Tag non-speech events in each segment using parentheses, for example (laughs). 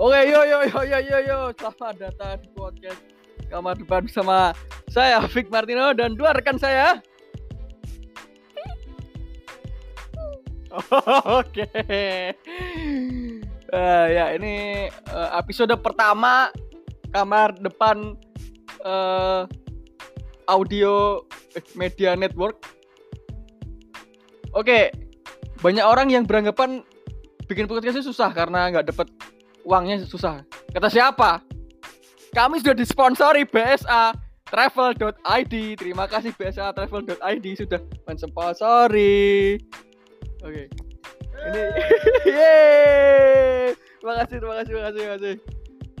Oke, yo yo yo yo yo yo, selamat datang di podcast Kamar Depan bersama saya Fik Martino dan dua rekan saya. (laughs) Oke. Eh, ya ini eh, episode pertama Kamar Depan eh, Audio Media Network. Oke, banyak orang yang beranggapan bikin podcastnya susah karena nggak dapat uangnya susah. Kata siapa? Kami sudah disponsori BSA Travel.id. Terima kasih BSA Travel.id sudah mensponsori. Oke. Ini (laughs) Yeay. Terima kasih, terima kasih, terima kasih, terima kasih.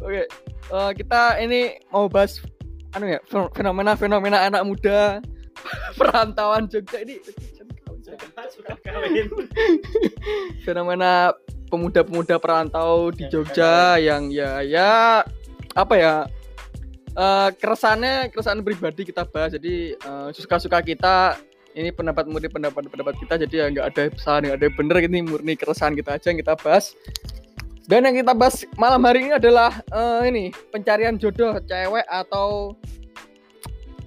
Oke. eh, kita ini mau bahas anu ya, fenomena-fenomena anak muda (laughs) perantauan Jogja ini kawin (laughs) fenomena pemuda-pemuda perantau di Jogja yang ya ya apa ya eh keresahannya keresahan pribadi kita bahas. Jadi eh, suka-suka kita ini pendapat murni pendapat pendapat kita. Jadi ya nggak ada salah nggak ada bener. Ini murni keresahan kita aja yang kita bahas. Dan yang kita bahas malam hari ini adalah eh, ini pencarian jodoh cewek atau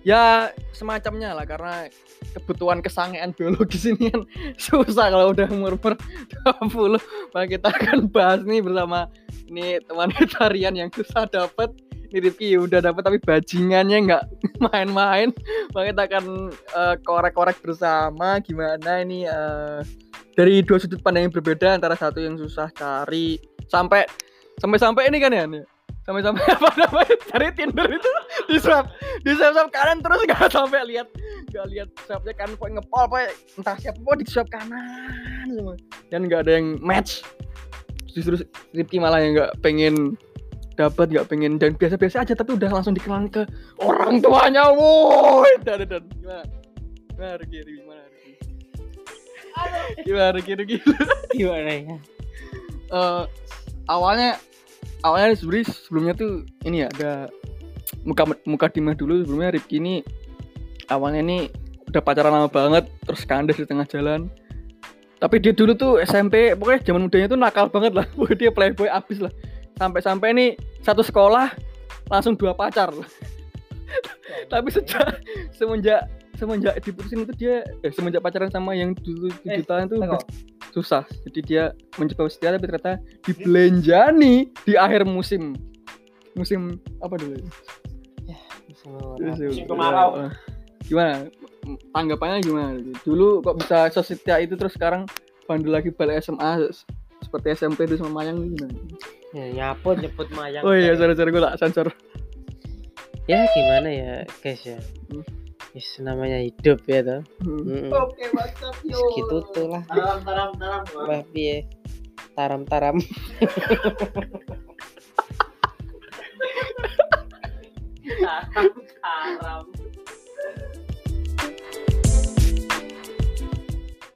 ya semacamnya lah karena kebutuhan kesangean biologis ini kan (laughs) susah kalau udah umur umur 20 maka kita akan bahas nih bersama ini teman kita Rian yang susah dapet. Ini Rifki udah dapet tapi bajingannya nggak (laughs) main-main. Maka kita akan eh, korek-korek bersama gimana ini eh, dari dua sudut pandang yang berbeda antara satu yang susah cari sampai sampai-sampai ini kan ya nih. Sampai-sampai (laughs) apa namanya cari Tinder itu di swipe di swipe swipe kanan terus nggak sampai lihat nggak lihat swipe kanan pokoknya ngepol pokoknya entah siapa pokoknya di swipe kanan semua. Dan nggak ada yang match. Justru Ripki malah yang nggak pengen dapat nggak pengen dan biasa-biasa aja tapi udah langsung dikenal ke orang tuanya woi. Dan dan gimana? Gimana Riki gimana Riki gimana Riki gimana ya? Eh, awalnya awalnya sebenarnya sebelumnya tuh ini ya ada muka muka dimah dulu sebelumnya Rifki ini awalnya ini udah pacaran lama banget terus kandas di tengah jalan. Tapi dia dulu tuh SMP pokoknya zaman mudanya tuh nakal banget lah. (laughs) Pokoknya dia playboy abis lah. Sampai-sampai ini satu sekolah langsung dua pacar (laughs) tapi sejak semenjak semenjak diputusin itu dia eh, semenjak pacaran sama yang dulu tujuh Eh, tahun tuh udah susah jadi dia mencoba setia tapi ternyata dibelanjani di akhir musim musim apa dulu Musim kemarau. Eh, gimana tanggapannya gimana dulu kok bisa sesetia itu terus sekarang bandel lagi balik SMA seperti SMP itu sama Mayang gimana? ya nyaput nyebut mayang Oh iya, sorry sorry gue lah sensor. ya gimana ya guys ya Hmm. Is namanya hidup ya toh. Hmm. Hmm. Oke, okay, mantap yo. Segitu tuh lah. Taram taram taram. Wah, piye? Taram taram. (laughs) taram taram.